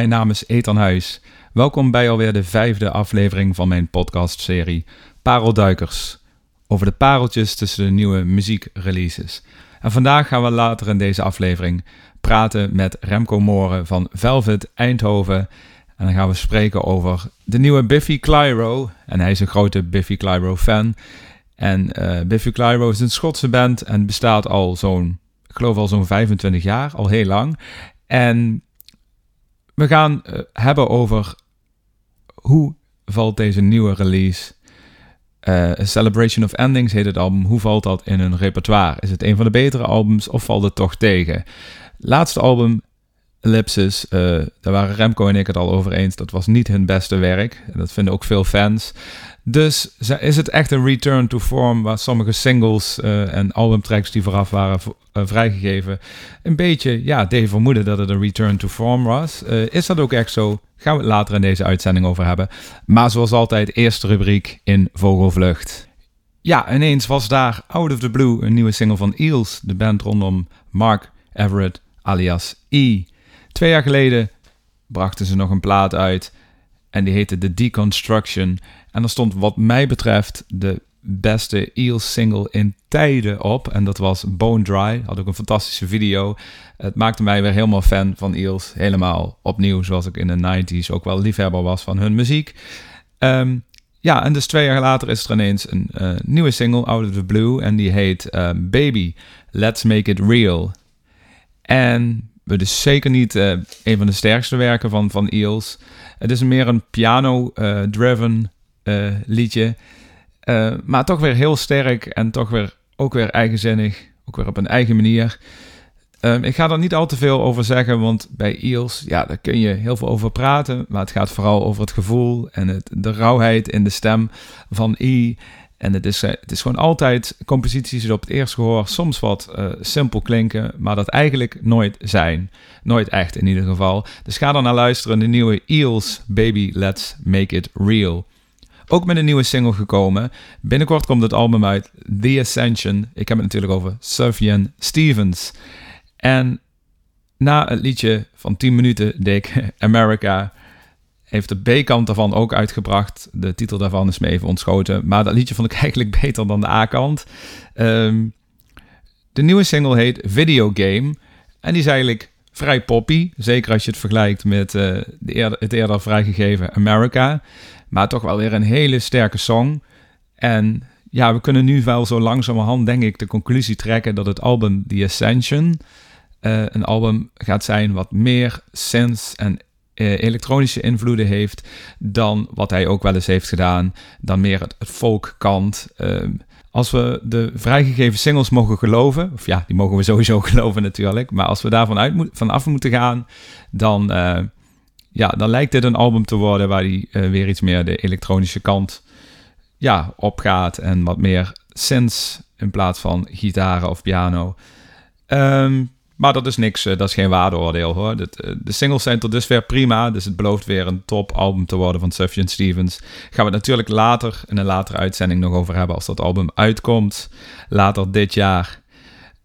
mijn naam is Ethan Huis. Welkom bij alweer de vijfde aflevering van mijn podcastserie Parelduikers. Over de pareltjes tussen de nieuwe muziekreleases. En vandaag gaan we later in deze aflevering praten met Remco Moren van Velvet Eindhoven. En dan gaan we spreken over de nieuwe Biffy Clyro. En hij is een grote Biffy Clyro fan. En uh, Biffy Clyro is een Schotse band en bestaat al zo'n, ik geloof al zo'n 25 jaar, al heel lang. En we gaan uh, hebben over hoe valt deze nieuwe release, uh, Celebration of Endings heet het album, hoe valt dat in hun repertoire? Is het een van de betere albums of valt het toch tegen? Laatste album, Ellipsis, uh, daar waren Remco en ik het al over eens, dat was niet hun beste werk. En dat vinden ook veel fans. Dus is het echt een return to form waar sommige singles uh, en albumtracks die vooraf waren uh, vrijgegeven een beetje ja, vermoeden dat het een return to form was. Is dat ook echt zo? Gaan we het later in deze uitzending over hebben. Maar zoals altijd, eerste rubriek in Vogelvlucht. Ja, ineens was daar out of the blue een nieuwe single van Eels, de band rondom Mark Everett alias E. Twee jaar geleden brachten ze nog een plaat uit en die heette The Deconstruction. En er stond wat mij betreft de beste Eels single in tijden op. En dat was Bone Dry. Had ook een fantastische video. Het maakte mij weer helemaal fan van Eels. Helemaal opnieuw, zoals ik in de 90s ook wel liefhebber was van hun muziek. Um, ja, en dus twee jaar later is er ineens een uh, nieuwe single, Out of the Blue. En die heet uh, Baby, Let's Make It Real. En is zeker niet uh, een van de sterkste werken van, van Eels. Het is meer een piano-driven liedje. Uh, maar toch weer heel sterk en toch weer ook weer eigenzinnig. Ook weer op een eigen manier. Um, ik ga er niet al te veel over zeggen, want bij Eels, ja, daar kun je heel veel over praten. Maar het gaat vooral over het gevoel en het, de rauwheid in de stem van E. En het is, het is gewoon altijd composities die op het eerste gehoor soms wat uh, simpel klinken, maar dat eigenlijk nooit zijn. Nooit echt in ieder geval. Dus ga dan naar luisteren. De nieuwe Eels, Baby, Let's Make It Real. Ook met een nieuwe single gekomen. Binnenkort komt het album uit, The Ascension. Ik heb het natuurlijk over Sufjan Stevens. En na het liedje van 10 minuten, dik, America, heeft de B-kant daarvan ook uitgebracht. De titel daarvan is me even ontschoten. Maar dat liedje vond ik eigenlijk beter dan de A-kant. Um, de nieuwe single heet Video Game. En die is eigenlijk vrij poppy. Zeker als je het vergelijkt met uh, de eerder, het eerder vrijgegeven America. Maar toch wel weer een hele sterke song. En ja, we kunnen nu wel zo langzamerhand, denk ik, de conclusie trekken dat het album The Ascension uh, een album gaat zijn wat meer synths en elektronische invloeden heeft dan wat hij ook wel eens heeft gedaan, dan meer het, het folk kant. Uh, als we de vrijgegeven singles mogen geloven, of ja, die mogen we sowieso geloven natuurlijk, maar als we daarvan uit moet, vanaf moeten gaan, dan ja, dan lijkt dit een album te worden waar hij uh, weer iets meer de elektronische kant ja, opgaat. En wat meer synths in plaats van gitaren of piano. Um, maar dat is niks, uh, dat is geen waardeoordeel hoor. Uh, de singles zijn tot dusver prima, dus het belooft weer een top album te worden van Sufjan Stevens. Gaan we het natuurlijk later, in een latere uitzending nog over hebben als dat album uitkomt. Later dit jaar.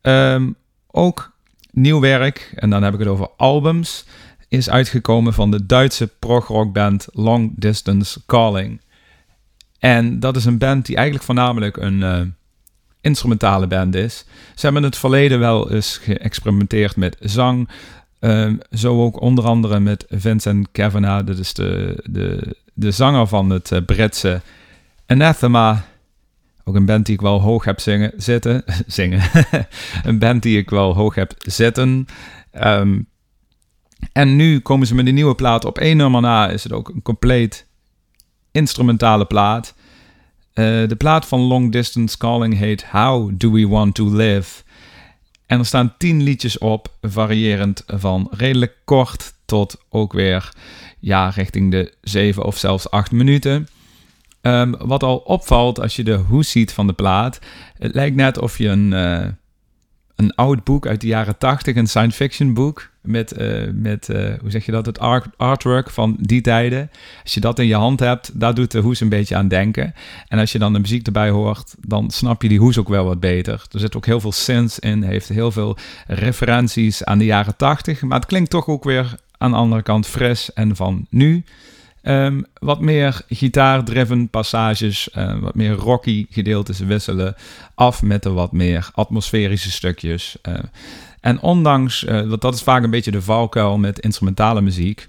Um, ook nieuw werk, en dan heb ik het over albums is uitgekomen van de Duitse progrockband Long Distance Calling. En dat is een band die eigenlijk voornamelijk een uh, instrumentale band is. Ze hebben in het verleden wel eens geëxperimenteerd met zang. Um, zo ook onder andere met Vincent Kavanagh, dat is de, de, de zanger van het uh, Britse Anathema. Ook een band die ik wel hoog heb zingen, zitten. zingen. een band die ik wel hoog heb zitten. Um, en nu komen ze met een nieuwe plaat. Op één nummer na is het ook een compleet instrumentale plaat. Uh, de plaat van Long Distance Calling heet How Do We Want To Live. En er staan tien liedjes op, variërend van redelijk kort tot ook weer ja, richting de zeven of zelfs acht minuten. Um, wat al opvalt als je de hoes ziet van de plaat, het lijkt net of je een, uh, een oud boek uit de jaren 80, een science fiction boek, met, uh, met uh, hoe zeg je dat, het art, artwork van die tijden. Als je dat in je hand hebt, daar doet de hoes een beetje aan denken. En als je dan de muziek erbij hoort, dan snap je die hoes ook wel wat beter. Er zit ook heel veel synths in, heeft heel veel referenties aan de jaren 80, maar het klinkt toch ook weer aan de andere kant fris en van nu. Ehm, wat meer gitaar-driven passages, uh, wat meer rocky gedeeltes wisselen af met de wat meer atmosferische stukjes. En ondanks, uh, want dat is vaak een beetje de valkuil met instrumentale muziek.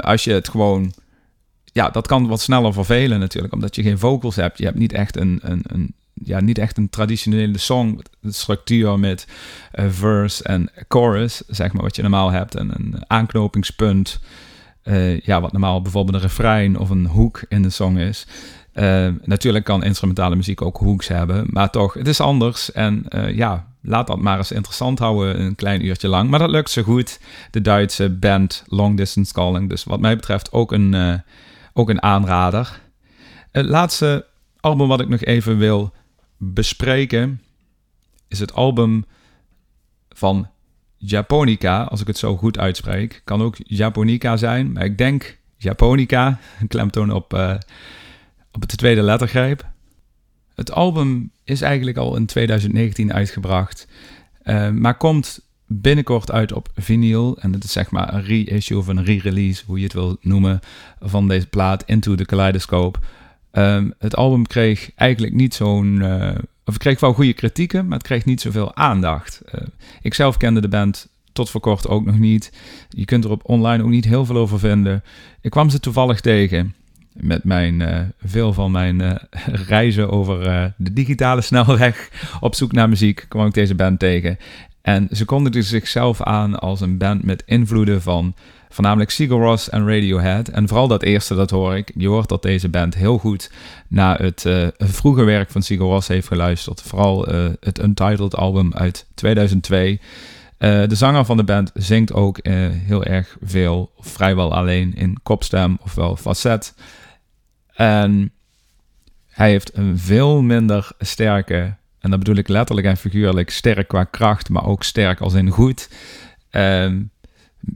als je het gewoon, ja, dat kan wat sneller vervelen natuurlijk, omdat je geen vocals hebt. Je hebt niet echt een, een, een ja, niet echt een traditionele songstructuur met verse en chorus, zeg maar, wat je normaal hebt. En een aanknopingspunt. Uh, ja, wat normaal bijvoorbeeld een refrein of een hoek in de song is. Uh, natuurlijk kan instrumentale muziek ook hoeks hebben, maar toch, het is anders. En uh, ja, laat dat maar eens interessant houden, een klein uurtje lang. Maar dat lukt zo goed. De Duitse band Long Distance Calling. Dus wat mij betreft ook een, ook een aanrader. Het laatste album wat ik nog even wil bespreken is het album van Japonica, als ik het zo goed uitspreek. Kan ook Japonica zijn, maar ik denk Japonica. Een klemtoon op, uh, op de tweede lettergreep. Het album is eigenlijk al in 2019 uitgebracht, uh, maar komt binnenkort uit op vinyl. En het is zeg maar een reissue of een re-release, hoe je het wil noemen, van deze plaat Into the Kaleidoscope. Um, het album kreeg eigenlijk niet zo'n uh, of kreeg wel goede kritieken, maar het kreeg niet zoveel aandacht. Uh, ik zelf kende de band tot voor kort ook nog niet. Je kunt er op online ook niet heel veel over vinden. Ik kwam ze toevallig tegen. Met mijn, uh, veel van mijn uh, reizen over de digitale snelweg op zoek naar muziek kwam ik deze band tegen. En ze kondigden zichzelf aan als een band met invloeden van Voornamelijk Sigur Ross en Radiohead. En vooral dat eerste, dat hoor ik. Je hoort dat deze band heel goed naar het vroege werk van Sigur Ross heeft geluisterd. Vooral het Untitled album uit 2002. Uh, de zanger van de band zingt ook heel erg veel, vrijwel alleen in kopstem, ofwel facet. En hij heeft een veel minder sterke, en dat bedoel ik letterlijk en figuurlijk, sterk qua kracht, maar ook sterk als in goed. Uh,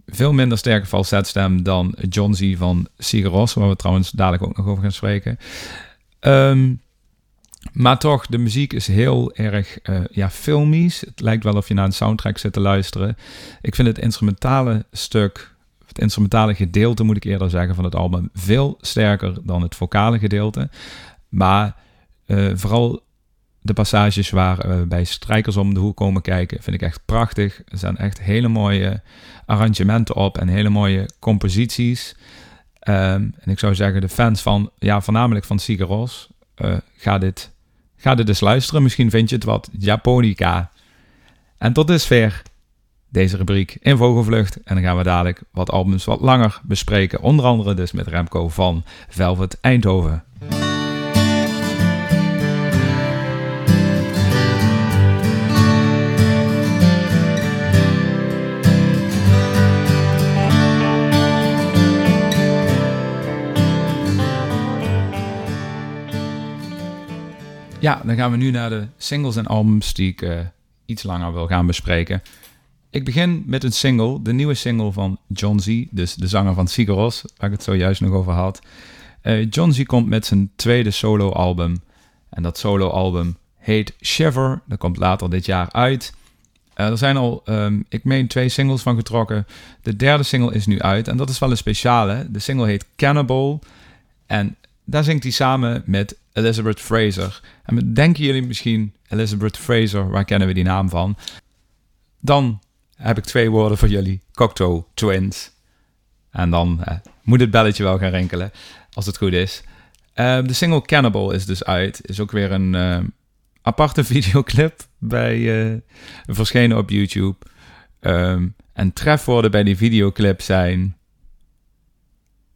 veel minder sterke falsetstem dan John Z van Sigur Rós, waar we trouwens dadelijk ook nog over gaan spreken. Um, maar toch, de muziek is heel erg uh, ja, filmisch. Het lijkt wel of je naar een soundtrack zit te luisteren. Ik vind het instrumentale stuk, het instrumentale gedeelte moet ik eerder zeggen van het album, veel sterker dan het vocale gedeelte. Maar uh, vooral de passages waar uh, bij strijkers om de hoek komen kijken, vind ik echt prachtig. Er zijn echt hele mooie arrangementen op en hele mooie composities. Um, en ik zou zeggen, de fans van, ja, voornamelijk van Sigaros, uh, ga, dit, ga dit eens luisteren. Misschien vind je het wat Japonica. En tot dusver deze rubriek in Vogelvlucht. En dan gaan we dadelijk wat albums wat langer bespreken. Onder andere dus met Remco van Velvet Eindhoven. Ja, dan gaan we nu naar de singles en albums die ik uh, iets langer wil gaan bespreken. Ik begin met een single, de nieuwe single van John Z, dus de zanger van Sigaros, waar ik het zojuist nog over had. Uh, John Z komt met zijn tweede solo-album. En dat solo-album heet Shiver. Dat komt later dit jaar uit. Uh, er zijn al, um, ik meen, twee singles van getrokken. De derde single is nu uit. En dat is wel een speciale. De single heet Cannibal. En daar zingt hij samen met Elizabeth Fraser. En denken jullie misschien, Elizabeth Fraser, waar kennen we die naam van? Dan heb ik twee woorden voor jullie. Cocteau Twins. En dan eh, moet het belletje wel gaan rinkelen, als het goed is. Uh, de single Cannibal is dus uit. Is ook weer een uh, aparte videoclip bij uh, verschenen op YouTube. Um, en trefwoorden bij die videoclip zijn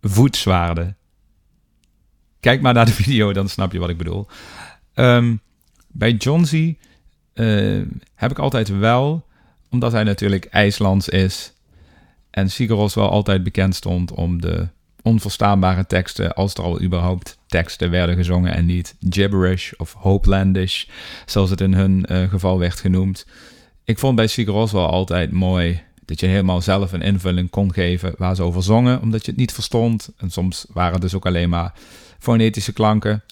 voetzwaarden. Kijk maar naar de video, dan snap je wat ik bedoel. Bij John Z uh, heb ik altijd wel, omdat hij natuurlijk IJslands is en Sigaros wel altijd bekend stond om de onverstaanbare teksten, als er al überhaupt teksten werden gezongen en niet gibberish of hopelandish, zoals het in hun uh, geval werd genoemd. Ik vond bij Sigaros wel altijd mooi dat je helemaal zelf een invulling kon geven waar ze over zongen, omdat je het niet verstond. En soms waren het dus ook alleen maar fonetische klanken.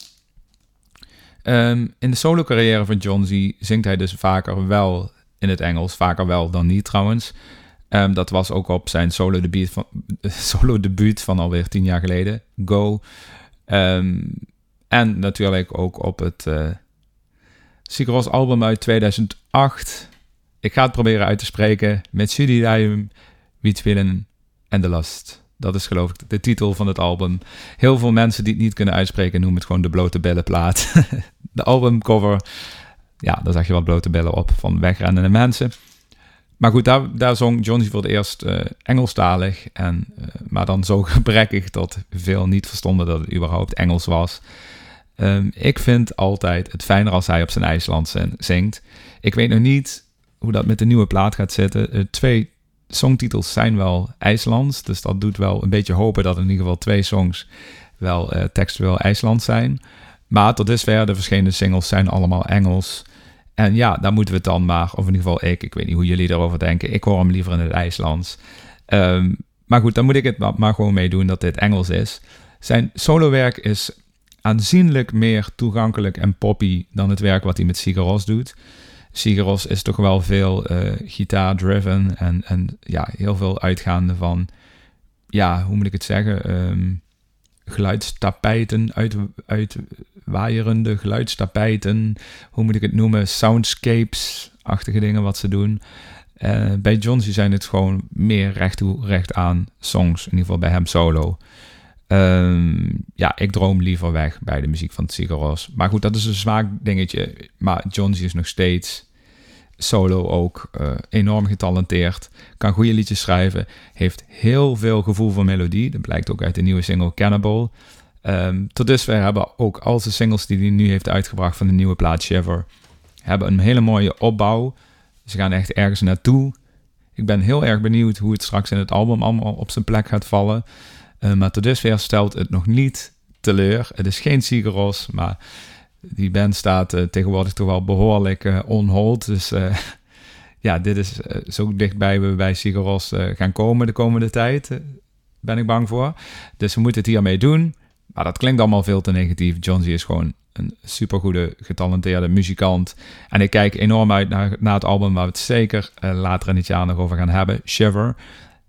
Um, in de solo carrière van John Z zingt hij dus vaker wel in het Engels, vaker wel dan niet trouwens. Um, dat was ook op zijn solo debuut van, solo debuut van alweer tien jaar geleden, Go. Um, en natuurlijk ook op het uh, album uit 2008. Ik ga het proberen uit te spreken. Met Sudidium, Wiet Willen en de Last. Dat is geloof ik de titel van het album. Heel veel mensen die het niet kunnen uitspreken noemen het gewoon de blote billenplaat. de albumcover, ja, daar zag je wat blote billen op van wegrennende mensen. Maar goed, daar, daar zong Johnny voor het eerst uh, Engelstalig. En, uh, maar dan zo gebrekkig dat veel niet verstonden dat het überhaupt Engels was. Um, ik vind altijd het fijner als hij op zijn IJslands zingt. Ik weet nog niet hoe dat met de nieuwe plaat gaat zitten. Twee songtitels zijn wel IJslands. Dus dat doet wel een beetje hopen dat in ieder geval twee songs wel textueel IJslands zijn. Maar tot dusver, de verschillende singles zijn allemaal Engels. En ja, daar moeten we het dan maar, of in ieder geval ik, ik weet niet hoe jullie erover denken. Ik hoor hem liever in het IJslands. Um, maar goed, dan moet ik het maar gewoon meedoen dat dit Engels is. Zijn solowerk is aanzienlijk meer toegankelijk en poppy dan het werk wat hij met Sigaros doet. Sigaros is toch wel veel uh, gitaar-driven en, en ja, heel veel uitgaande van, ja, hoe moet ik het zeggen? Um, geluidstapijten, uit, uitwaaierende geluidstapijten, hoe moet ik het noemen, soundscapes-achtige dingen wat ze doen. Uh, bij Johnsy zijn het gewoon meer recht toe, recht aan songs, in ieder geval bij hem solo. Um, ja, ik droom liever weg bij de muziek van Tsigaros. Maar goed, dat is een zwaak dingetje. Maar Johnsy is nog steeds solo ook uh, enorm getalenteerd. Kan goede liedjes schrijven. Heeft heel veel gevoel voor melodie. Dat blijkt ook uit de nieuwe single Cannibal. Um, tot dusver hebben ook al zijn singles die hij nu heeft uitgebracht van de nieuwe plaat Shiver... hebben een hele mooie opbouw. Ze gaan echt ergens naartoe. Ik ben heel erg benieuwd hoe het straks in het album allemaal op zijn plek gaat vallen. Uh, maar tot dusver stelt het nog niet teleur. Het is geen Sigaros, maar die band staat uh, tegenwoordig toch wel behoorlijk uh, on hold. Dus uh, ja, dit is zo dichtbij we bij Sigaros gaan komen de komende tijd. ben ik bang voor. Dus we moeten het hiermee doen. Maar dat klinkt allemaal veel te negatief. John Z is gewoon een supergoede, getalenteerde muzikant. En ik kijk enorm uit naar, naar het album waar we het zeker later in het jaar nog over gaan hebben. Shiver.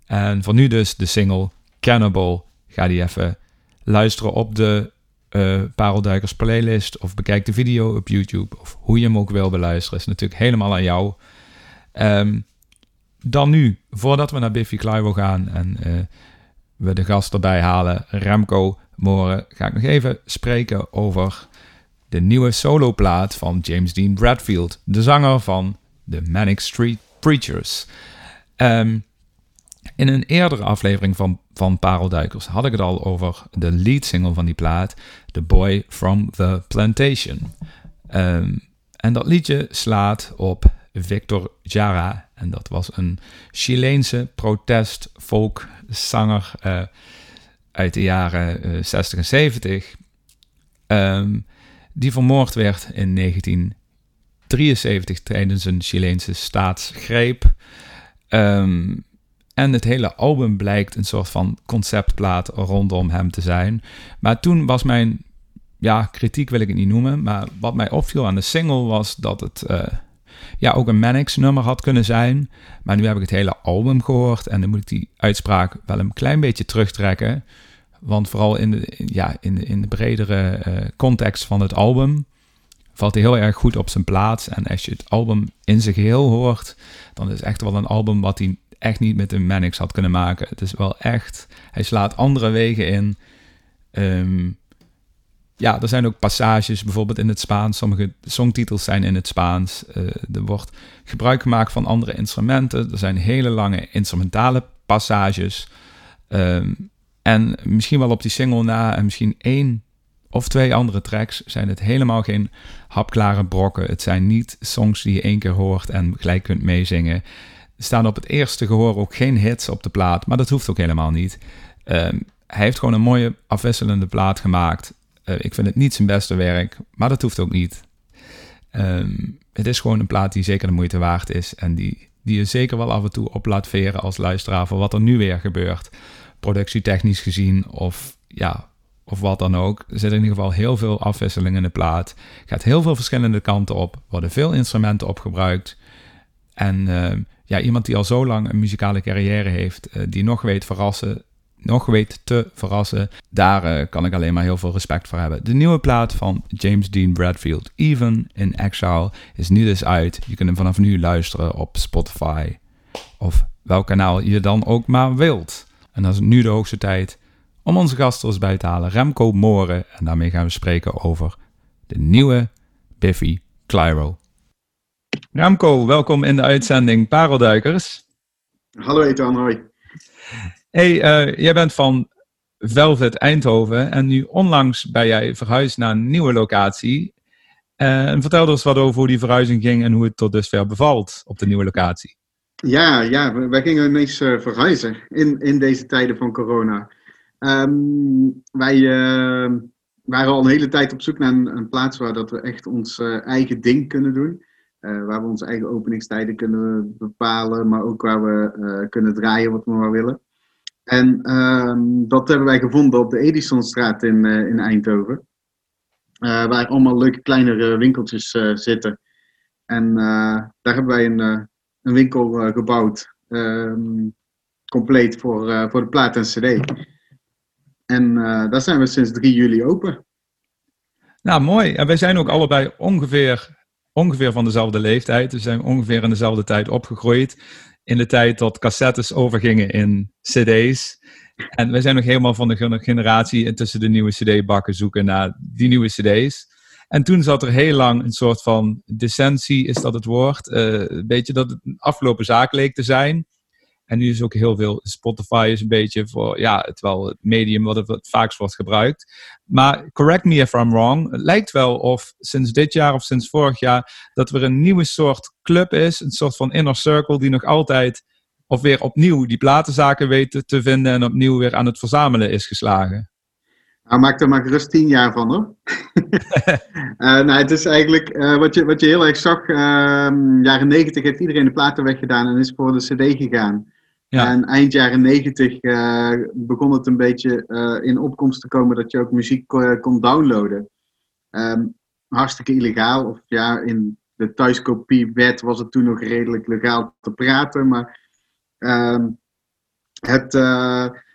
En voor nu dus de single Cannibal. Ga die even luisteren op de uh, Parelduikers playlist of bekijk de video op YouTube of hoe je hem ook wil beluisteren. Is natuurlijk helemaal aan jou. Um, dan nu, voordat we naar Biffy Clyro gaan en uh, we de gast erbij halen, Remco Moren, ga ik nog even spreken over de nieuwe soloplaat van James Dean Bradfield, de zanger van The Manic Street Preachers. Um, in een eerdere aflevering van, van Parelduikers had ik het al over de lead single van die plaat, The Boy from the Plantation. Um, en dat liedje slaat op Victor Jara. En dat was een Chileense protest-folk-zanger uh, uit de jaren uh, 60 en 70. Um, die vermoord werd in 1973 tijdens een Chileense staatsgreep. Um, en het hele album blijkt een soort van conceptplaat rondom hem te zijn. Maar toen was mijn, ja, kritiek wil ik het niet noemen. Maar wat mij opviel aan de single was dat het uh, ja, ook een Mannix nummer had kunnen zijn. Maar nu heb ik het hele album gehoord. En dan moet ik die uitspraak wel een klein beetje terugtrekken. Want vooral in de, ja, in de, in de bredere uh, context van het album valt hij heel erg goed op zijn plaats. En als je het album in zijn geheel hoort, dan is het echt wel een album wat hij echt niet met een Mannix had kunnen maken. Het is wel echt, hij slaat andere wegen in. Um, ja, er zijn ook passages, bijvoorbeeld in het Spaans. Sommige songtitels zijn in het Spaans. Uh, er wordt gebruik gemaakt van andere instrumenten. Er zijn hele lange instrumentale passages. Um, en misschien wel op die single na en misschien één of twee andere tracks zijn het helemaal geen hapklare brokken. Het zijn niet songs die je één keer hoort en gelijk kunt meezingen. Staan op het eerste gehoor ook geen hits op de plaat, maar dat hoeft ook helemaal niet. Um, hij heeft gewoon een mooie afwisselende plaat gemaakt. Uh, ik vind het niet zijn beste werk, maar dat hoeft ook niet. Um, het is gewoon een plaat die zeker de moeite waard is en die, die je zeker wel af en toe op laat veren als luisteraar voor wat er nu weer gebeurt. Productietechnisch gezien of ja, of wat dan ook. Er zit in ieder geval heel veel afwisseling in de plaat. Gaat heel veel verschillende kanten op. Worden veel instrumenten opgebruikt. En uh, ja, iemand die al zo lang een muzikale carrière heeft, die nog weet verrassen, nog weet te verrassen, daar kan ik alleen maar heel veel respect voor hebben. De nieuwe plaat van James Dean Bradfield, Even in Exile, is nu dus uit. Je kunt hem vanaf nu luisteren op Spotify of welk kanaal je dan ook maar wilt. En dan is nu de hoogste tijd om onze gast er bij te halen, Remco Moren. En daarmee gaan we spreken over de nieuwe Biffy Clyro. Remco, welkom in de uitzending Parelduikers. Hallo Ethan, hoi. Hey, uh, jij bent van Velvet Eindhoven en nu onlangs ben jij verhuisd naar een nieuwe locatie. Uh, en vertel eens wat over hoe die verhuizing ging en hoe het tot dusver bevalt op de nieuwe locatie. Ja, ja wij gingen ineens uh, verhuizen in, in deze tijden van corona. Um, wij uh, waren al een hele tijd op zoek naar een, een plaats waar dat we echt ons eigen ding kunnen doen. Waar we onze eigen openingstijden kunnen bepalen, maar ook waar we kunnen draaien wat we maar willen. En um, dat hebben wij gevonden op de Edisonstraat in, in Eindhoven. waar allemaal leuke kleinere winkeltjes zitten. En daar hebben wij een een winkel gebouwd. Um, compleet voor, voor de plaat en cd. En daar zijn we sinds 3 juli open. Nou, mooi. En wij zijn ook allebei ongeveer, ongeveer van dezelfde leeftijd. We zijn ongeveer in dezelfde tijd opgegroeid. In de tijd dat cassettes overgingen in cd's. En wij zijn nog helemaal van de generatie intussen de nieuwe cd-bakken zoeken naar die nieuwe cd's. En toen zat er heel lang een soort van decentie, is dat het woord. Uh, een beetje dat het een afgelopen zaak leek te zijn. En nu is ook heel veel Spotify is een beetje voor, ja, het wel het medium wat het, vaakst wordt gebruikt. Maar correct me if I'm wrong. Het lijkt wel of sinds dit jaar of sinds vorig jaar dat er een nieuwe soort club is. Een soort van inner circle die nog altijd of weer opnieuw die platenzaken weet te vinden en opnieuw weer aan het verzamelen is geslagen. Nou, maak er maar gerust tien jaar van hoor. uh, nou, het is eigenlijk uh, wat, je, wat je heel erg zag. Uh, jaren negentig heeft iedereen de platen weggedaan en is voor de CD gegaan. En eind jaren negentig eh, begon het een beetje in opkomst te komen dat je ook muziek kon downloaden. Um, hartstikke illegaal. Of ja, in de thuiskopiewet was het toen nog redelijk legaal te praten. Maar ehm, het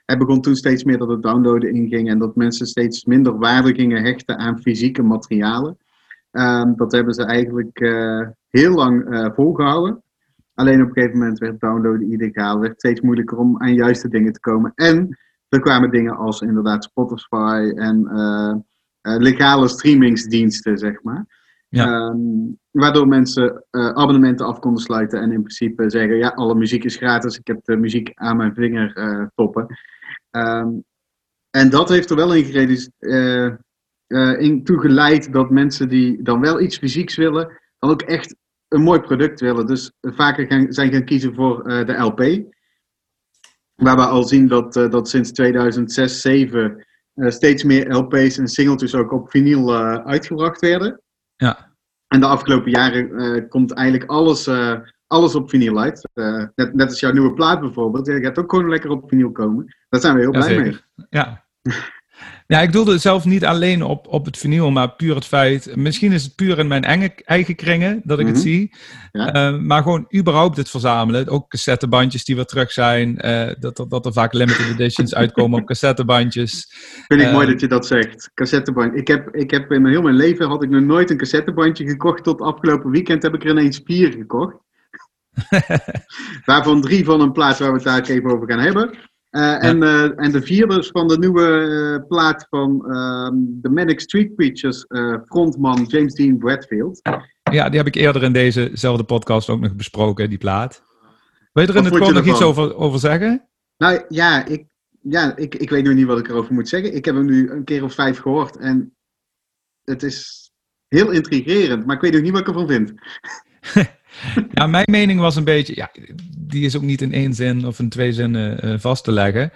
hij begon toen steeds meer dat het downloaden inging en dat mensen steeds minder waarde gingen hechten aan fysieke materialen. Um, dat hebben ze eigenlijk uh, heel lang uh, volgehouden. Alleen op een gegeven moment werd downloaden illegaal, werd steeds moeilijker om aan juiste dingen te komen. En er kwamen dingen als inderdaad Spotify en uh, legale streamingsdiensten, zeg maar. Ja. Um, waardoor mensen abonnementen af konden sluiten en in principe zeggen: ja, alle muziek is gratis, ik heb de muziek aan mijn vinger toppen. Um, en dat heeft er wel in, uh, in toegeleid dat mensen die dan wel iets fysieks willen, dan ook echt een mooi product willen. Dus vaker gaan, zijn gaan kiezen voor uh, de LP. Waar we al zien dat, dat sinds 2006, 2007 steeds meer LP's en singeltjes ook op vinyl uitgebracht werden. Ja. En de afgelopen jaren komt eigenlijk alles alles op vinyl uit. Net, net als jouw nieuwe plaat bijvoorbeeld. Je gaat ook gewoon lekker op vinyl komen. Daar zijn we heel blij mee. Ja. Ja, ik doelde zelf niet alleen op, op het vinyl, maar puur het feit. Misschien is het puur in mijn eigen kringen dat ik het mhm. zie. Ja. Uh, maar gewoon überhaupt het verzamelen. Ook cassettebandjes die weer terug zijn. Uh, dat, dat, dat er vaak limited editions uitkomen op cassettebandjes. Vind ik mooi dat je dat zegt. Cassetteband. Ik heb, ik heb in mijn heel mijn leven had ik nog nooit een cassettebandje gekocht. Tot afgelopen weekend heb ik er ineens vier gekocht. Waarvan drie van een plaat waar we het daar even over gaan hebben. Uh, en, uh, en de vierde is van de nieuwe uh, plaat van de ehm, Manic Street Preachers frontman James Dean Bradfield. Ja, die heb ik eerder in dezezelfde podcast ook nog besproken, die plaat. Wil je er in het kort nog iets over, over zeggen? Nou ja, ik, ja ik, ik weet nu niet wat ik erover moet zeggen. Ik heb hem nu een keer of vijf gehoord en het is heel intrigerend, maar ik weet nog niet wat ik ervan vind. ja, mijn mening was een beetje, ja, die is ook niet in één zin of in twee zinnen uh, vast te leggen.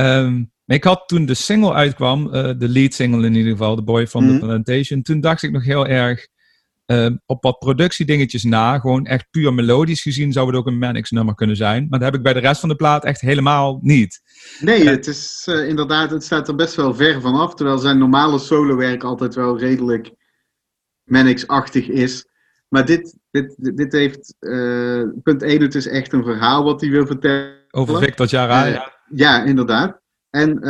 Um, maar ik had toen de single uitkwam, uh, de lead single in ieder geval, The Boy from mm the mhm. Plantation, toen dacht ik nog heel erg uh, op wat productiedingetjes na. Gewoon echt puur melodisch gezien zou het ook een Manix nummer kunnen zijn. Maar dat heb ik bij de rest van de plaat echt helemaal niet. Nee, het is inderdaad, het staat er best wel ver vanaf. Terwijl zijn normale solowerk altijd wel redelijk Manix-achtig is. Maar dit, dit, dit heeft, punt 1, het is echt een verhaal wat hij wil vertellen. Over Victor Jara, ja. Ja, inderdaad. En,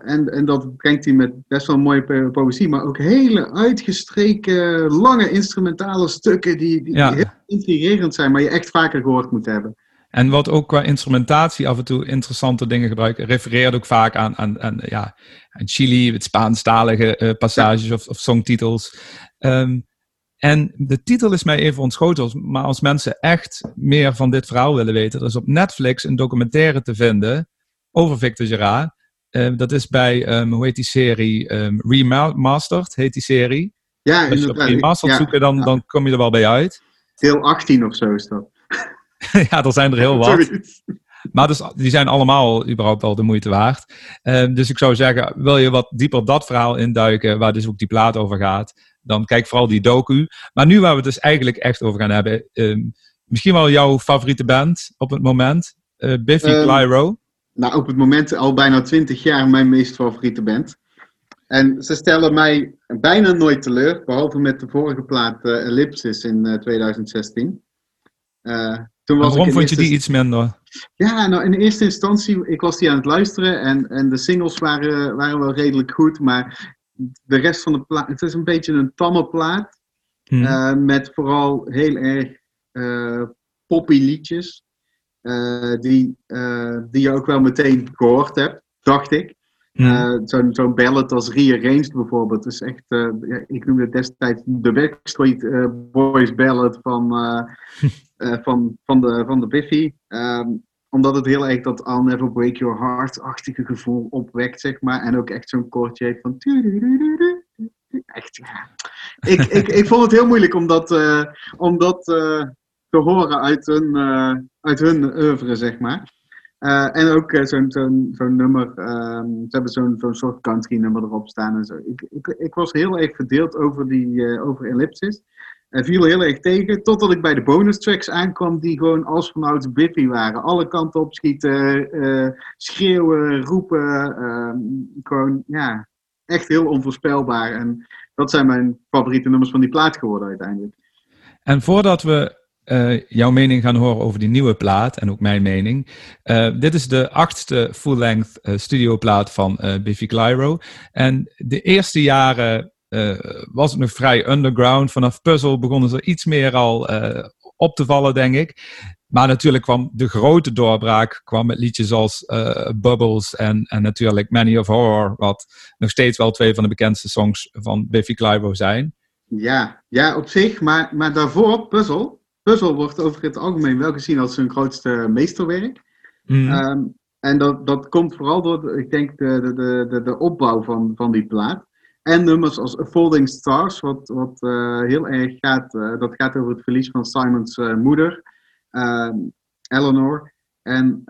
en, en dat brengt hij met best wel mooie poëzie, maar ook hele uitgestreken, lange instrumentale stukken die, die, die heel intrigerend zijn, maar je echt vaker gehoord moet hebben. En wat ook qua instrumentatie af en toe interessante dingen gebruikt, refereert ook vaak aan, aan, aan, ja, aan Chili, het Spaanstalige uh, passages of, of songtitels. Ehm, en de titel is mij even ontschoten, maar als mensen echt meer van dit verhaal willen weten, er is op Netflix een documentaire te vinden over Victor Gerard. Uh, dat is bij, um, hoe heet die serie? Um, Remastered heet die serie. Ja, Als je op Remastered ja, zoeken, dan, dan kom je er wel bij uit. Deel 18 of zo is dat. ja, er zijn er heel wat. Maar dus, die zijn allemaal überhaupt wel de moeite waard. Uh, dus ik zou zeggen, wil je wat dieper dat verhaal induiken, waar dus ook die plaat over gaat, dan kijk vooral die docu. Maar nu waar we het dus eigenlijk echt over gaan hebben, uh, misschien wel jouw favoriete band op het moment, uh, Biffy um, Clyro. Nou, op het moment al bijna twintig jaar mijn meest favoriete band. En ze stellen mij bijna nooit teleur, behalve met de vorige plaat uh, Ellipsis in 2016. Uh, toen was waarom vond je die iets minder? Ja, nou in eerste instantie, ik was die aan het luisteren en, en de singles waren, waren wel redelijk goed, maar de rest van de plaat, het is een beetje een tamme plaat. Hmm. Uh, met vooral heel erg uh, poppy liedjes. Uh, die, die je ook wel meteen gehoord hebt, dacht ik. Mm. Zo'n zo ballad als Rearranged bijvoorbeeld. is echt, ja, ik noemde het destijds de Backstreet Boys ballad van, van, van, de, van de Biffy. Um, omdat het heel erg dat I'll Never Break Your Heart-achtige gevoel opwekt, zeg maar. En ook echt zo'n koortje heeft van... Echt. Ik, ik, ik vond het heel moeilijk om dat, uh, om dat uh, te horen uit hun, uit hun oeuvre, zeg maar. en ook zo'n zo'n zo'n nummer, um, ze hebben zo'n zo'n soort country nummer erop staan en zo. Ik, ik, ik was heel erg verdeeld over, die, over Ellipsis. En viel heel erg tegen, totdat ik bij de bonus tracks aankwam, die gewoon als vanouds Biffy waren. Alle kanten opschieten, uh, schreeuwen, roepen. Uh, gewoon, ja, echt heel onvoorspelbaar. En dat zijn mijn favoriete nummers van die plaat geworden uiteindelijk. En voordat we uh, jouw mening gaan horen over die nieuwe plaat en ook mijn mening. Uh, dit is de achtste full-length uh, studioplaat van Biffy Clyro. En de eerste jaren uh, was het nog vrij underground. Vanaf Puzzle begonnen ze iets meer al uh, op te vallen, denk ik. Maar natuurlijk kwam de grote doorbraak kwam met liedjes als uh, Bubbles en, en natuurlijk Many of Horror, wat nog steeds wel twee van de bekendste songs van Biffy Clyro zijn. Ja, ja op zich, maar, maar daarvoor Puzzle. Puzzle wordt over het algemeen wel gezien als zijn grootste meesterwerk. Mm. Um, en dat, dat komt vooral door, ik denk, de, de, de, de opbouw van, van die plaat. En nummers als Folding Stars, wat, wat uh, heel erg gaat, uh, dat gaat over het verlies van Simons uh, moeder, ehm, Eleanor. En,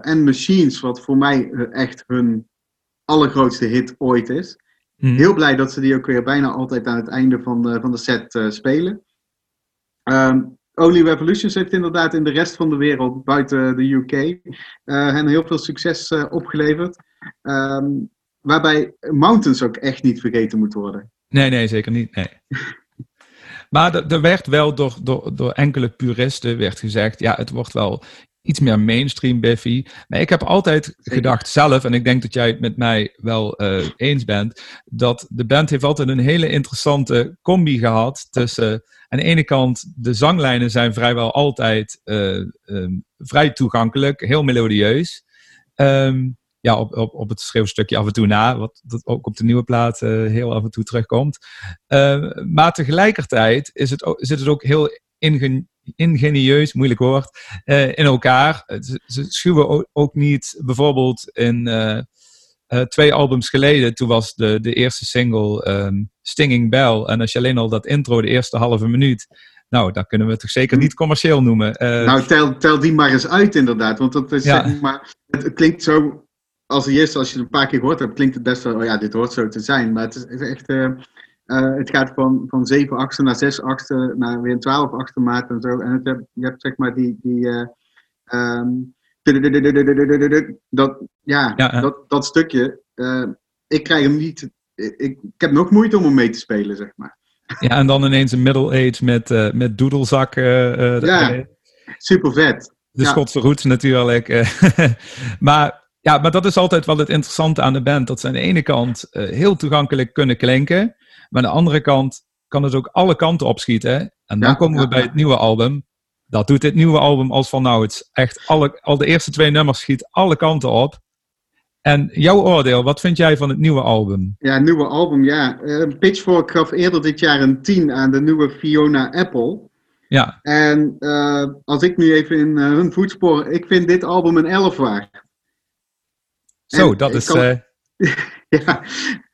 en Machines, wat voor mij echt hun allergrootste hit ooit is. Mm. Heel blij dat ze die ook weer bijna altijd aan het einde van de, van de set spelen. Um, Only Revolutions heeft inderdaad in de rest van de wereld, buiten de UK, hen heel veel succes opgeleverd. Um, waarbij Mountains ook echt niet vergeten moet worden. Nee, nee, zeker niet. Nee. maar er werd wel door, door, door enkele puristen werd gezegd, ja, het wordt wel iets meer mainstream Biffy. Maar ik heb altijd gedacht zelf, en ik denk dat jij het met mij wel uh, eens bent, dat de band heeft altijd een hele interessante combi gehad tussen, aan de ene kant, de zanglijnen zijn vrijwel altijd uh, um, vrij toegankelijk, heel melodieus. Um, ja, op, op, op het schreeuwstukje af en toe na, wat dat ook op de nieuwe plaat uh, heel af en toe terugkomt. Uh, maar tegelijkertijd is het ook, zit het ook heel ingen, ingenieus, moeilijk woord, uh, in elkaar. Ze, ze schuwen ook, ook, niet, bijvoorbeeld in twee albums geleden, toen was de, de eerste single um, Stinging Bell. En als je alleen al dat intro, de eerste halve minuut, nou, dat kunnen we toch zeker niet commercieel noemen. nou, tel, tel die maar eens uit inderdaad, want dat is, ja. zeg maar, het klinkt zo als eerste, als je het een paar keer gehoord hebt, klinkt het best wel, oh ja, dit hoort zo te zijn. Maar het is echt, uh, uh, het gaat van, van zeven achtste naar zes achtste, naar weer een twaalf achtste maat en zo. En het heb, je hebt zeg maar die, die uh, um, dat, ja, ja, Dat, dat stukje, ik krijg hem niet, ik, ik heb nog moeite om hem mee te spelen, zeg maar. Ja, en dan ineens een middle age met, met doedelzakken. Ja, super vet. De ja. Schotse roots natuurlijk. maar, ja, maar dat is altijd wel het interessante aan de band. Dat ze aan de ene kant heel toegankelijk kunnen klinken. Maar aan de andere kant kan het ook alle kanten opschieten. En dan Ja, komen we ja, bij ja. het nieuwe album. Dat doet dit nieuwe album als van nou, het echt alle, al de eerste twee nummers schiet alle kanten op. En jouw oordeel, wat vind jij van het nieuwe album? Ja, nieuwe album, ja. Eh, Pitchfork gaf eerder dit jaar een 10 aan de nieuwe Fiona Apple. Ja, En eh, als ik nu even in eh, hun voetsporen, ik vind dit album een 11 waard. Zo, dat ik is. kan- eh, Ja,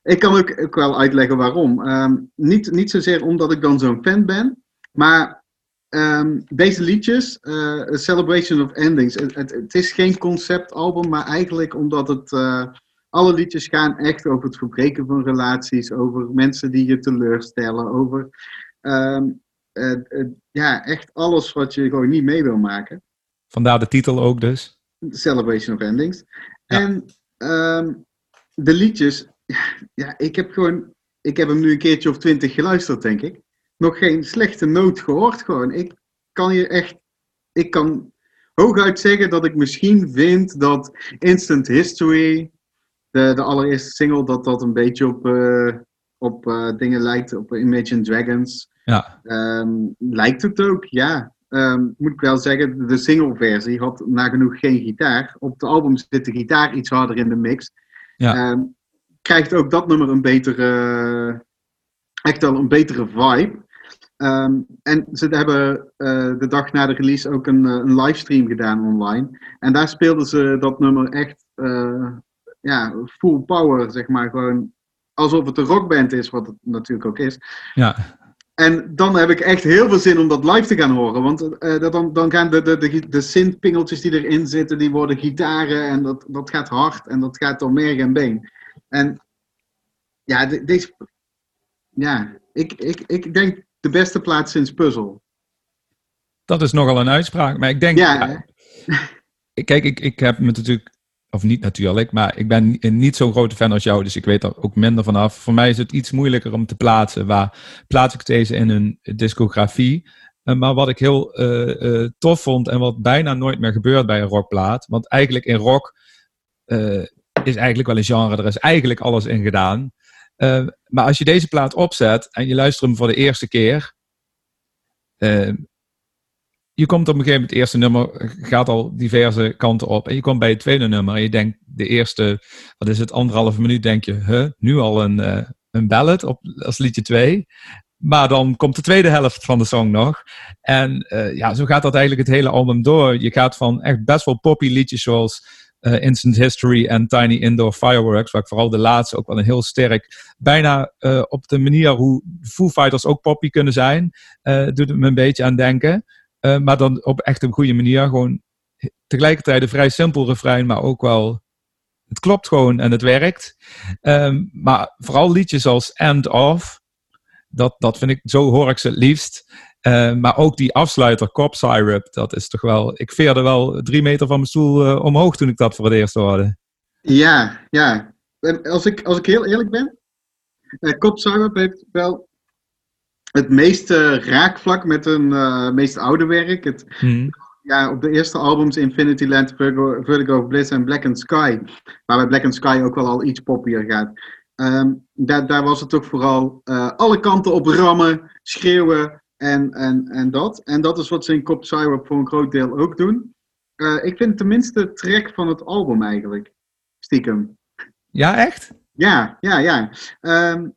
ik kan ook, ook wel uitleggen waarom. Ehm, niet, niet zozeer omdat ik dan zo'n fan ben, maar ehm, deze liedjes, A Celebration of Endings, het, het, het is geen conceptalbum, maar eigenlijk omdat het, eh, alle liedjes gaan echt over het verbreken van relaties, over mensen die je teleurstellen, over ehm, eh, eh, ja, echt alles wat je gewoon niet mee wil maken. vandaar de titel ook dus. Celebration of Endings. Ja. En ehm, de liedjes, ja, ik heb gewoon, ik heb hem nu een keertje of twintig geluisterd, denk ik. Nog geen slechte noot gehoord, gewoon. Ik kan je echt, ik kan hooguit zeggen dat ik misschien vind dat Instant History, de, de allereerste single, dat dat een beetje op, eh, op eh, dingen lijkt, op Imagine Dragons. Ja, Ehm, lijkt het ook, ja. Ehm, moet ik wel zeggen, de single-versie had nagenoeg geen gitaar. Op de album zit de gitaar iets harder in de mix. Ja. Ehm, krijgt ook dat nummer een betere, echt wel een betere vibe. Ehm, en ze hebben eh, de dag na de release ook een, eh, een livestream gedaan online. En daar speelden ze dat nummer echt eh, ja, full power, zeg maar. Gewoon alsof het een rockband is, wat het natuurlijk ook is. ja, En dan heb ik echt heel veel zin om dat live te gaan horen. Want eh, dat dan, dan gaan de, de, de, de synth-pingeltjes die erin zitten, die worden gitaren. En dat, dat gaat hard en dat gaat door merg en been. En ja, de- deze... Ja, ik, ik, ik denk de beste plaats sinds Puzzle. dat is nogal een uitspraak. Maar ik denk, Ja, kijk, ik, ik heb me natuurlijk, of niet natuurlijk, maar ik ben ni- niet zo'n grote fan als jou, dus ik weet er ook minder vanaf. Voor mij is het iets moeilijker om te plaatsen. Waar plaats ik deze in een discografie? Eh, maar wat ik heel eh, eh, tof vond en wat bijna nooit meer gebeurt bij een rockplaat, want eigenlijk in rock is eigenlijk wel een genre, er is eigenlijk alles in gedaan. Maar als je deze plaat opzet en je luistert hem voor de eerste keer, je komt op een gegeven moment, het eerste nummer gaat al diverse kanten op. En je komt bij het tweede nummer en je denkt, de eerste, wat is het, anderhalve minuut, denk je, huh, nu al een, eh, een ballad op, als liedje 2. Maar dan komt de tweede helft van de song nog. En eh, ja, zo gaat dat eigenlijk het hele album door. Je gaat van echt best wel poppy liedjes zoals eh, Instant History en Tiny Indoor Fireworks, waar ik vooral de laatste ook wel een heel sterk, bijna op de manier hoe Foo Fighters ook poppy kunnen zijn, doet het me een beetje aan denken. Eh, maar dan op echt een goede manier. Gewoon tegelijkertijd een vrij simpel refrein, maar ook wel. Het klopt gewoon en het werkt. Ehm, maar vooral liedjes als End Of. Dat, dat vind ik, zo hoor ik ze het liefst. Eh, maar ook die afsluiter, Cop Syrup, dat is toch wel. Ik veerde wel drie meter van mijn stoel eh, omhoog toen ik dat voor het eerst hoorde. Ja, ja. Als ik, als ik heel eerlijk ben, uh, Cop Syrup heeft wel het meeste raakvlak met hun eh, meest oude werk. Het, Hm. ja, op de eerste albums Infinity Land, Vertigo, Vertigo of Bliss en Black and Sky, waarbij Black and Sky ook wel al iets poppier gaat. Ehm, daar, daar was het toch vooral eh, alle kanten op rammen, schreeuwen en, en, en dat. En dat is wat ze in Cop Syrup voor een groot deel ook doen. Eh, ik vind tenminste de track van het album eigenlijk, stiekem. Ja, echt? Ja, ja, ja. Ehm,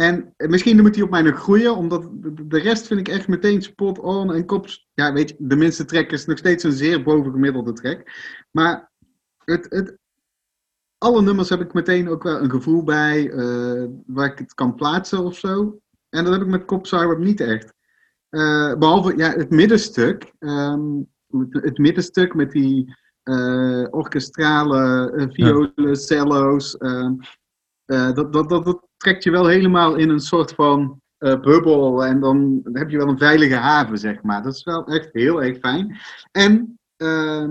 en misschien moet hij op mij nog groeien, omdat de, rest vind ik echt meteen spot on. En kops, ja, weet je, de minste track is nog steeds een zeer bovengemiddelde track. Maar het, het, alle nummers heb ik meteen ook wel een gevoel bij eh, waar ik het kan plaatsen of zo. En dat heb ik met Syrup niet echt. Eh, behalve ja, het middenstuk. ehm, het, middenstuk met die eh, orkestrale violen, cello's. ehm, eh, dat, dat, dat trekt je wel helemaal in een soort van eh, bubbel. En dan heb je wel een veilige haven, zeg maar. Dat is wel echt heel erg fijn. En ehm,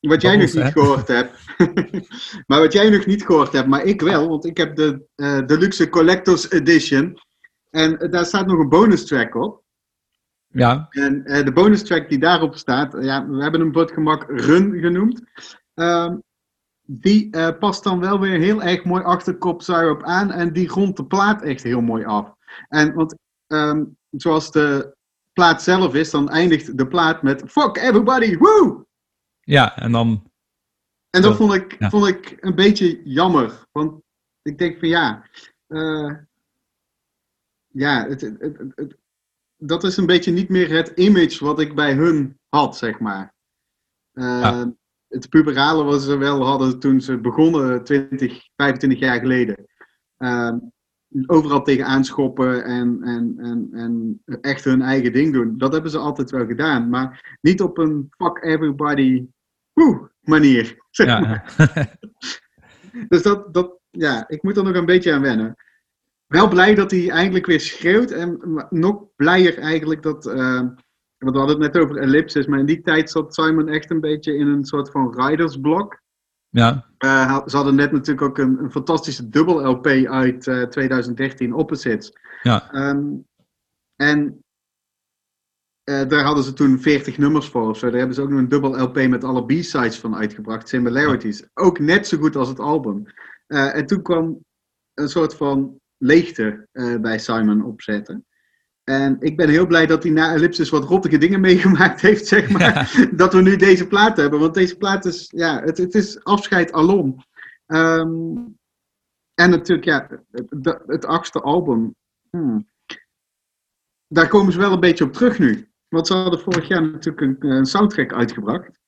wat jij nog niet hè? gehoord hebt. maar wat jij nog niet gehoord hebt, maar ik wel. Want ik heb de eh, Deluxe Collectors Edition. En daar staat nog een bonus track op. Ja. En de bonus track die daarop staat, ja, we hebben hem voor het gemak Run genoemd. Ehm, die past dan wel weer heel erg mooi achter Kop op aan en die rondt de plaat echt heel mooi af. En want ehm, zoals de plaat zelf is, dan eindigt de plaat met Fuck everybody, woo! Ja, en dan. En dat vond ik, vond ik een beetje jammer. Want ik denk van ja. Uh, ja, het, het, het, dat is een beetje niet meer het image wat ik bij hun had, zeg maar. Uh, Het puberale wat ze wel hadden toen ze begonnen, 20, 25 jaar geleden. Uh, overal tegen aanschoppen en, en, en, en echt hun eigen ding doen. Dat hebben ze altijd wel gedaan, maar niet op een fuck everybody woe manier. Ja. dus dat, dat, ja, ik moet er nog een beetje aan wennen. Wel blij dat hij eindelijk weer schreeuwt en nog blijer eigenlijk dat, uh, want we hadden het net over ellipsis, maar in die tijd zat Simon echt een beetje in een soort van ridersblok. Ja. Uh, ze hadden net natuurlijk ook een, een fantastische dubbel LP uit uh, 2013, Opposites. Ja. Um, en uh, daar hadden ze toen 40 nummers voor of zo. Daar hebben ze ook nog een dubbel LP met alle B-sides van uitgebracht, Similarities. Ook net zo goed als het album. En toen kwam een soort van leegte bij Simon opzetten. En ik ben heel blij dat hij na Ellipsis wat rottige dingen meegemaakt heeft, zeg maar. Ja. Dat we nu deze plaat hebben. Want deze plaat is, ja, het, het is afscheid alom. Um, en natuurlijk, ja, het, het achtste album. Hmm. Daar komen ze wel een beetje op terug nu. Want ze hadden vorig jaar natuurlijk een, een soundtrack uitgebracht.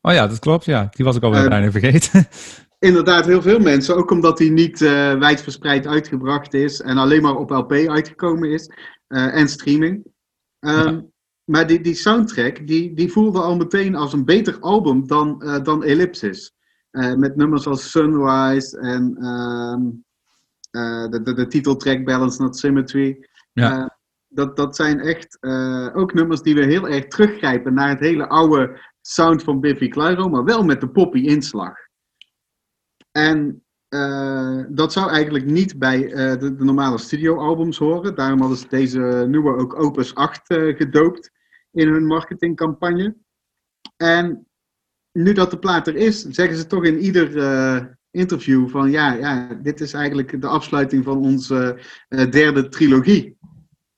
Oh ja, dat klopt, ja. Die was ik alweer uh, bijna vergeten. Inderdaad, heel veel mensen. Ook omdat die niet uh, wijdverspreid uitgebracht is en alleen maar op LP uitgekomen is. Uh, en streaming. Um, ja. Maar die, die soundtrack, die, die voelde al meteen als een beter album dan, uh, dan Ellipsis. met nummers als Sunrise en um, de, de, de titeltrack Balance Not Symmetry. Ja. dat, dat zijn echt ook nummers die we heel erg teruggrijpen naar het hele oude sound van Biffy Clyro, maar wel met de poppy inslag. En uh, dat zou eigenlijk niet bij uh, de, de, normale studioalbums horen. Daarom hadden ze deze nieuwe ook Opus 8 uh, gedoopt in hun marketingcampagne. En nu dat de plaat er is, zeggen ze toch in ieder interview van ja, ja, dit is eigenlijk de afsluiting van onze derde trilogie.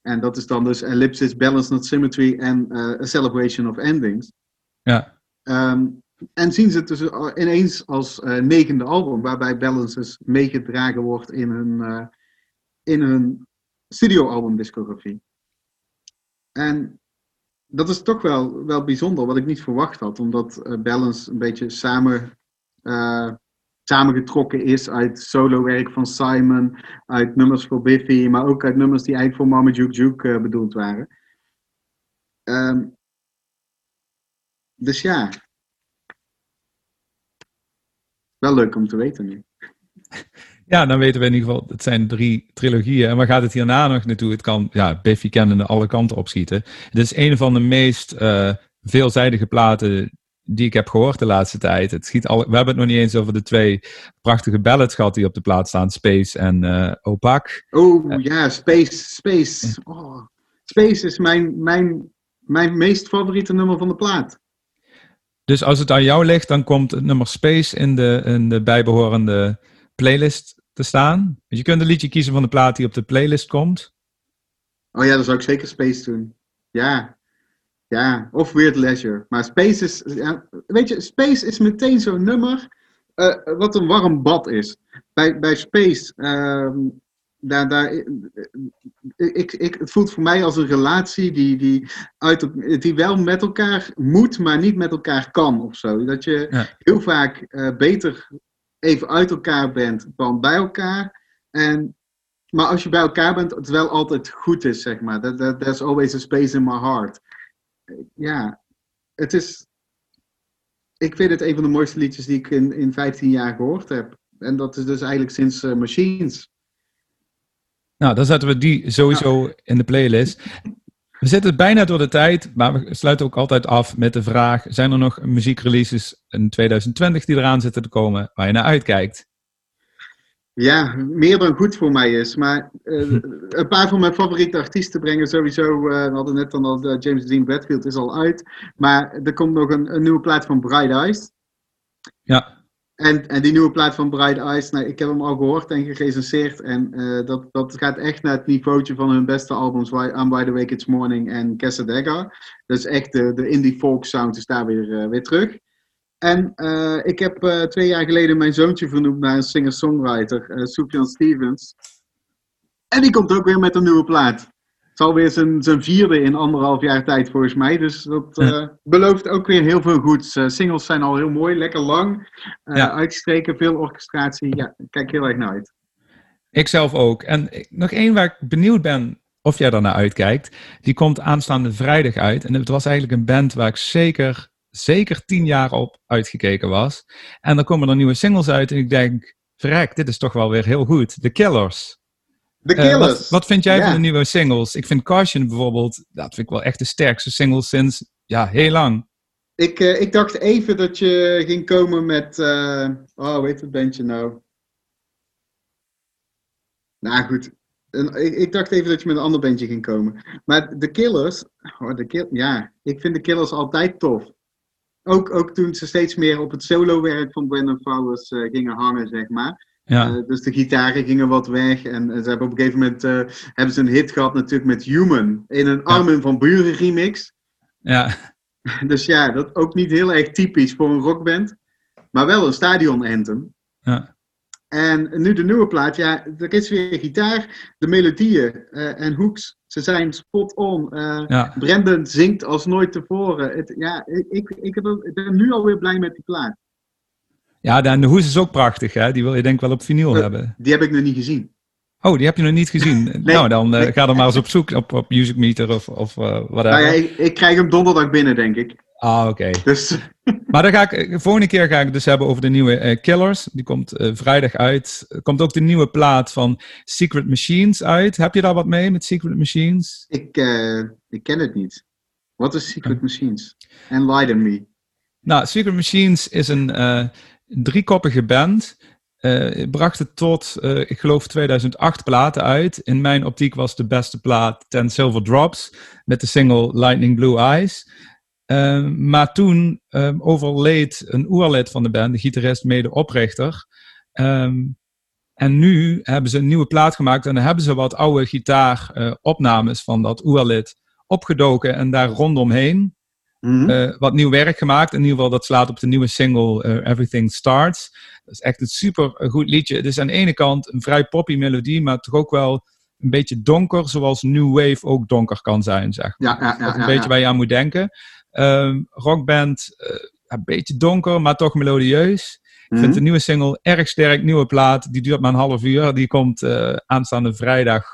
En dat is dan dus Ellipsis, Balance Not Symmetry en A Celebration of Endings. Ja. Um, en zien ze het dus ineens als uh, negende album, waarbij Balances meegedragen wordt in hun, uh, in hun studioalbumdiscografie. En dat is toch wel, wel bijzonder, wat ik niet verwacht had, omdat uh, Balance een beetje samen, samengetrokken is uit solowerk van Simon, uit nummers voor Biffy, maar ook uit nummers die eigenlijk voor Mama Juke Juke bedoeld waren. Um, dus ja, wel leuk om te weten nu. Ja, dan weten we in ieder geval, het zijn drie trilogieën. En waar gaat het hierna nog naartoe? Het kan, ja, Biffy kennende alle kanten opschieten. Het is een van de meest uh, veelzijdige platen die ik heb gehoord de laatste tijd. Het schiet al, we hebben het nog niet eens over de twee prachtige ballads gehad die op de plaat staan. Space en uh, Opaque. Oh uh, ja, Space. Space. Oh, Space is mijn, mijn, mijn meest favoriete nummer van de plaat. Dus als het aan jou ligt, dan komt het nummer Space in de, in de bijbehorende playlist te staan. Je kunt een liedje kiezen van de plaat die op de playlist komt. Oh ja, dan zou ik zeker Space doen. Ja. Ja, of Weird Leisure. Maar Space is, weet je, Space is meteen zo'n nummer uh, wat een warm bad is. Bij, bij Space, uh, daar, daar, ik, ik, het voelt voor mij als een relatie die, die, uit, die wel met elkaar moet, maar niet met elkaar kan of zo. Dat je ja. heel vaak uh, beter even uit elkaar bent dan bij elkaar. En, maar als je bij elkaar bent, het wel altijd goed is, zeg maar. That, that, there's always a space in my heart. Ja, het is. Ik vind het een van de mooiste liedjes die ik in, in 15 jaar gehoord heb. En dat is dus eigenlijk sinds uh, Machines. Nou, dan zetten we die sowieso in de playlist. We zitten bijna door de tijd, maar we sluiten ook altijd af met de vraag: zijn er nog muziekreleases in 2020 die eraan zitten te komen waar je naar uitkijkt? ja, meer dan goed voor mij is. Maar uh, een paar van mijn favoriete artiesten brengen sowieso. Uh, we hadden net dan al uh, James Dean Bradfield is al uit. Maar er komt nog een, een nieuwe plaat van Bright Eyes. Ja. En, en die nieuwe plaat van Bright Eyes, nou, ik heb hem al gehoord en gerecenseerd. En dat, dat gaat echt naar het niveautje van hun beste albums. I'm Wide Awake It's Morning en Casadega. Dus echt de, de indie folk sound is daar weer, weer terug. En uh, ik heb twee jaar geleden mijn zoontje vernoemd naar een singer-songwriter, uh, Stevens. En die komt ook weer met een nieuwe plaat. Het zal weer zijn, zijn vierde in anderhalf jaar tijd volgens mij. Dus dat ja. belooft ook weer heel veel goeds. singles zijn al heel mooi, lekker lang. Ja. Uitgestreken, veel orchestratie. Ja, kijk heel erg naar uit. Ik zelf ook. En nog één waar ik benieuwd ben of jij naar uitkijkt. Die komt aanstaande vrijdag uit. En het was eigenlijk een band waar ik zeker zeker tien jaar op uitgekeken was. En dan komen er nieuwe singles uit en ik denk, verrek, dit is toch wel weer heel goed. The Killers. The Killers. Uh, wat, wat, vind jij van de nieuwe singles? Ik vind Caution bijvoorbeeld, dat vind ik wel echt de sterkste single sinds, ja, heel lang. Ik, uh, ik dacht even dat je ging komen met, uh, oh, heet het bandje nou? Nou goed, ik, ik, dacht even dat je met een ander bandje ging komen. Maar The Killers, oh, kill, ja, ik vind The Killers altijd tof ook, ook toen ze steeds meer op het solo-werk van Brandon Flowers uh, gingen hangen, zeg maar. Ja. Uh, dus de gitaren gingen wat weg. En ze hebben op een gegeven moment uh, hebben ze een hit gehad natuurlijk met Human. In een Armin van Buren remix. Ja. Dus ja, dat ook niet heel erg typisch voor een rockband. Maar wel een stadion anthem. Ja. En nu de nieuwe plaat, ja, er is weer gitaar, de melodieën uh, en hooks, ze zijn spot on. Uh, ja. Brandon zingt als nooit tevoren. Het, ja, ik, ik, ik, ben nu alweer blij met die plaat. Ja, en de hoes is ook prachtig, hè? Die wil je denk ik wel op vinyl uh, hebben. Die heb ik nog niet gezien. Oh, die heb je nog niet gezien? nee, nou, dan nee. ga er maar eens op zoek op, op Music Meter of, of whatever. Nou ja, ik, ik, krijg hem donderdag binnen, denk ik. Ah, oké. Dus... maar dan ga ik, de volgende keer ga ik het dus hebben over de nieuwe uh, Killers. Die komt uh, vrijdag uit. Er komt ook de nieuwe plaat van Secret Machines uit. Heb je daar wat mee met Secret Machines? Ik, uh, ik ken het niet. Wat is Secret Machines? Enlighten me. Nou, Secret Machines is een driekoppige band. bracht het tot, ik geloof, 2008 platen uit. In mijn optiek was de beste plaat Ten Silver Drops met de single Lightning Blue Eyes. Ehm, maar toen um, overleed een oerlid van de band, de gitarist, medeoprichter. Um, en nu hebben ze een nieuwe plaat gemaakt en dan hebben ze wat oude gitaaropnames uh, van dat oerlid opgedoken en daar rondomheen mm uh, wat nieuw werk gemaakt. In ieder geval, dat slaat op de nieuwe single uh, Everything Starts. Dat is echt een super goed liedje. Het is aan de ene kant een vrij poppy melodie, maar toch ook wel een beetje donker, zoals New Wave ook donker kan zijn, zeg maar. Ja, ja, ja, dat is een beetje waar je aan moet denken. Um, rockband, uh, een beetje donker, maar toch melodieus. Ik vind mhm. de nieuwe single erg sterk. Nieuwe plaat, die duurt maar een half uur. Die komt aanstaande vrijdag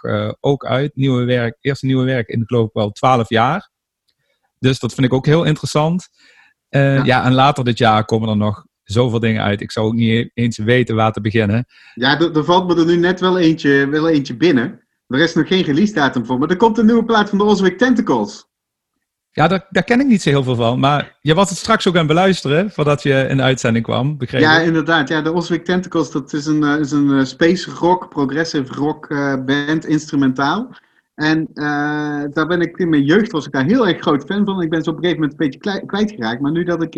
ook uit. Nieuwe werk, eerste nieuwe werk in, geloof ik wel, 12 jaar. Dus dat vind ik ook heel interessant. Ja. ja. en later dit jaar komen er nog zoveel dingen uit. Ik zou ook niet eens weten waar te beginnen. Ja, er, valt me er nu net wel eentje, wel eentje binnen. Er is nog geen release datum voor, maar er komt een nieuwe plaat van de Oswick Tentacles. Ja, daar, daar ken ik niet zo heel veel van. Maar je was het straks ook aan het beluisteren voordat je in de uitzending kwam, begreep Ja, inderdaad. Ja, de Oswick Tentacles, dat is een, uh, is een uh, space rock, progressive rock uh, band, instrumentaal. En daar ben ik in mijn jeugd was ik daar heel erg groot fan van. Ik ben ze op een gegeven moment een beetje kwijtgeraakt. Maar nu dat ik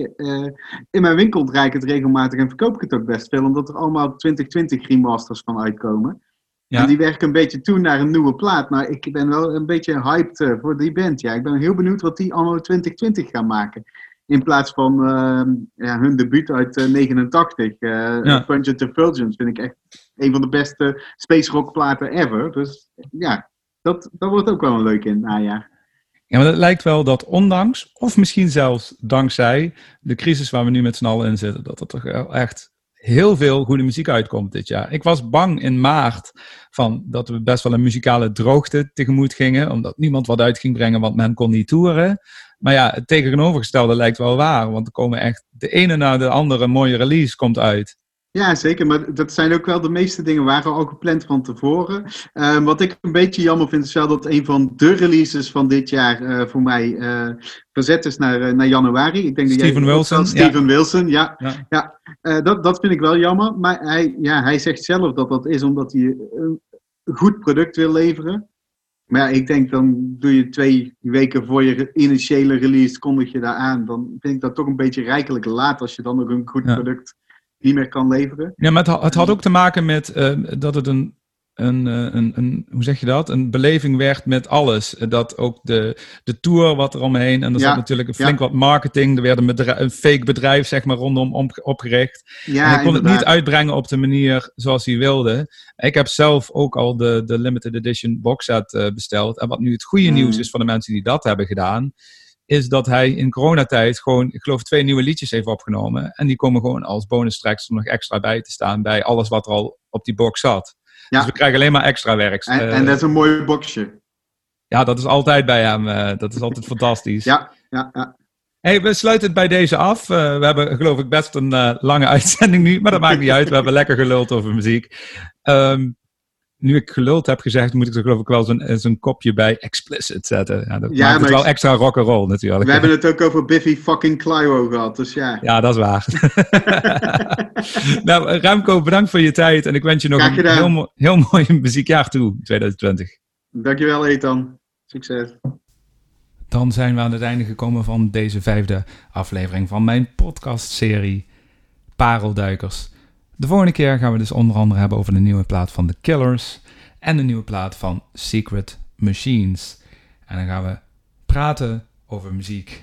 in mijn winkel draai ik het regelmatig en verkoop ik het ook best veel. Omdat er allemaal 2020 remasters van uitkomen. Ja. En die werken een beetje toe naar een nieuwe plaat. Maar ik ben wel een beetje hyped uh, voor die band. Ja, ik ben heel benieuwd wat die anno 2020 gaan maken. In plaats van uh, ja, hun debuut uit uh, 89. Uh, ja. Punch to Fulgence vind ik echt een van de beste space rock platen ever. Dus ja, dat, dat wordt ook wel een leuk in het najaar. Ja, maar het lijkt wel dat ondanks, of misschien zelfs dankzij de crisis waar we nu met z'n allen in zitten, dat er toch echt heel veel goede muziek uitkomt dit jaar. Ik was bang in maart van dat we best wel een muzikale droogte tegemoet gingen, omdat niemand wat uit ging brengen, want men kon niet toeren. Maar ja, het tegenovergestelde lijkt wel waar, want er komen echt de ene na de andere mooie release komt uit. Ja, zeker. Maar dat zijn ook wel de meeste dingen waren al gepland van tevoren. Uh, wat ik een beetje jammer vind, is wel dat een van de releases van dit jaar uh, voor mij uh, verzet is naar, naar januari. Ik denk Steven dat Wilson. Steven ja. Wilson, ja. ja. ja. dat, dat vind ik wel jammer. Maar hij, ja, hij zegt zelf dat dat is omdat hij een goed product wil leveren. Maar ja, ik denk dan doe je twee weken voor je initiële release, kondig je daar aan. Dan vind ik dat toch een beetje rijkelijk laat als je dan nog een goed product niet meer kan leveren. Ja, maar het, het had ook te maken met uh, dat het een, een, een, een, hoe zeg je dat, een beleving werd met alles. Dat ook de, de tour wat er omheen, en er ja, zat natuurlijk flink ja. wat marketing, er werd een, bedrijf, een fake bedrijf zeg maar rondom om, opgericht. Ja, en hij kon inderdaad. het niet uitbrengen op de manier zoals hij wilde. Ik heb zelf ook al de, de limited edition box set besteld. En wat nu het goede mm. nieuws is voor de mensen die dat hebben gedaan, is dat hij in coronatijd gewoon, ik geloof, twee nieuwe liedjes heeft opgenomen. En die komen gewoon als bonus tracks er nog extra bij te staan bij alles wat er al op die box zat. Ja. Dus we krijgen alleen maar extra werk. En, uh, en dat is een mooi boxje. Ja, dat is altijd bij hem. Uh, dat is altijd fantastisch. Ja, ja, ja. Hey, we sluiten het bij deze af. Uh, we hebben geloof ik best een lange uitzending nu, maar dat maakt niet uit. We hebben lekker geluld over muziek. Um, nu ik geluld heb gezegd, moet ik er geloof ik wel zo'n eh, zo'n kopje bij explicit zetten. Ja, dat ja, maakt het wel extra rock and roll natuurlijk. We hebben het ook over Biffy fucking Clyro gehad, dus ja. Ja, dat is waar. nou, Remco, bedankt voor je tijd en ik wens je nog een heel, heel mooi muziekjaar toe, 2020. Dankjewel, Ethan. Succes. Dan zijn we aan het einde gekomen van deze vijfde aflevering van mijn podcastserie Parelduikers. De volgende keer gaan we dus onder andere hebben over de nieuwe plaat van The Killers en de nieuwe plaat van Secret Machines. En dan gaan we praten over muziek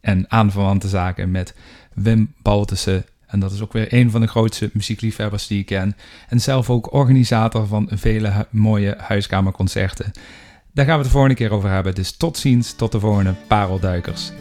en aanverwante zaken met Wim Baltussen. En dat is ook weer een van de grootste muziekliefhebbers die ik ken. En zelf ook organisator van vele mooie huiskamerconcerten. Daar gaan we het de volgende keer over hebben. Dus tot ziens, tot de volgende Parelduikers.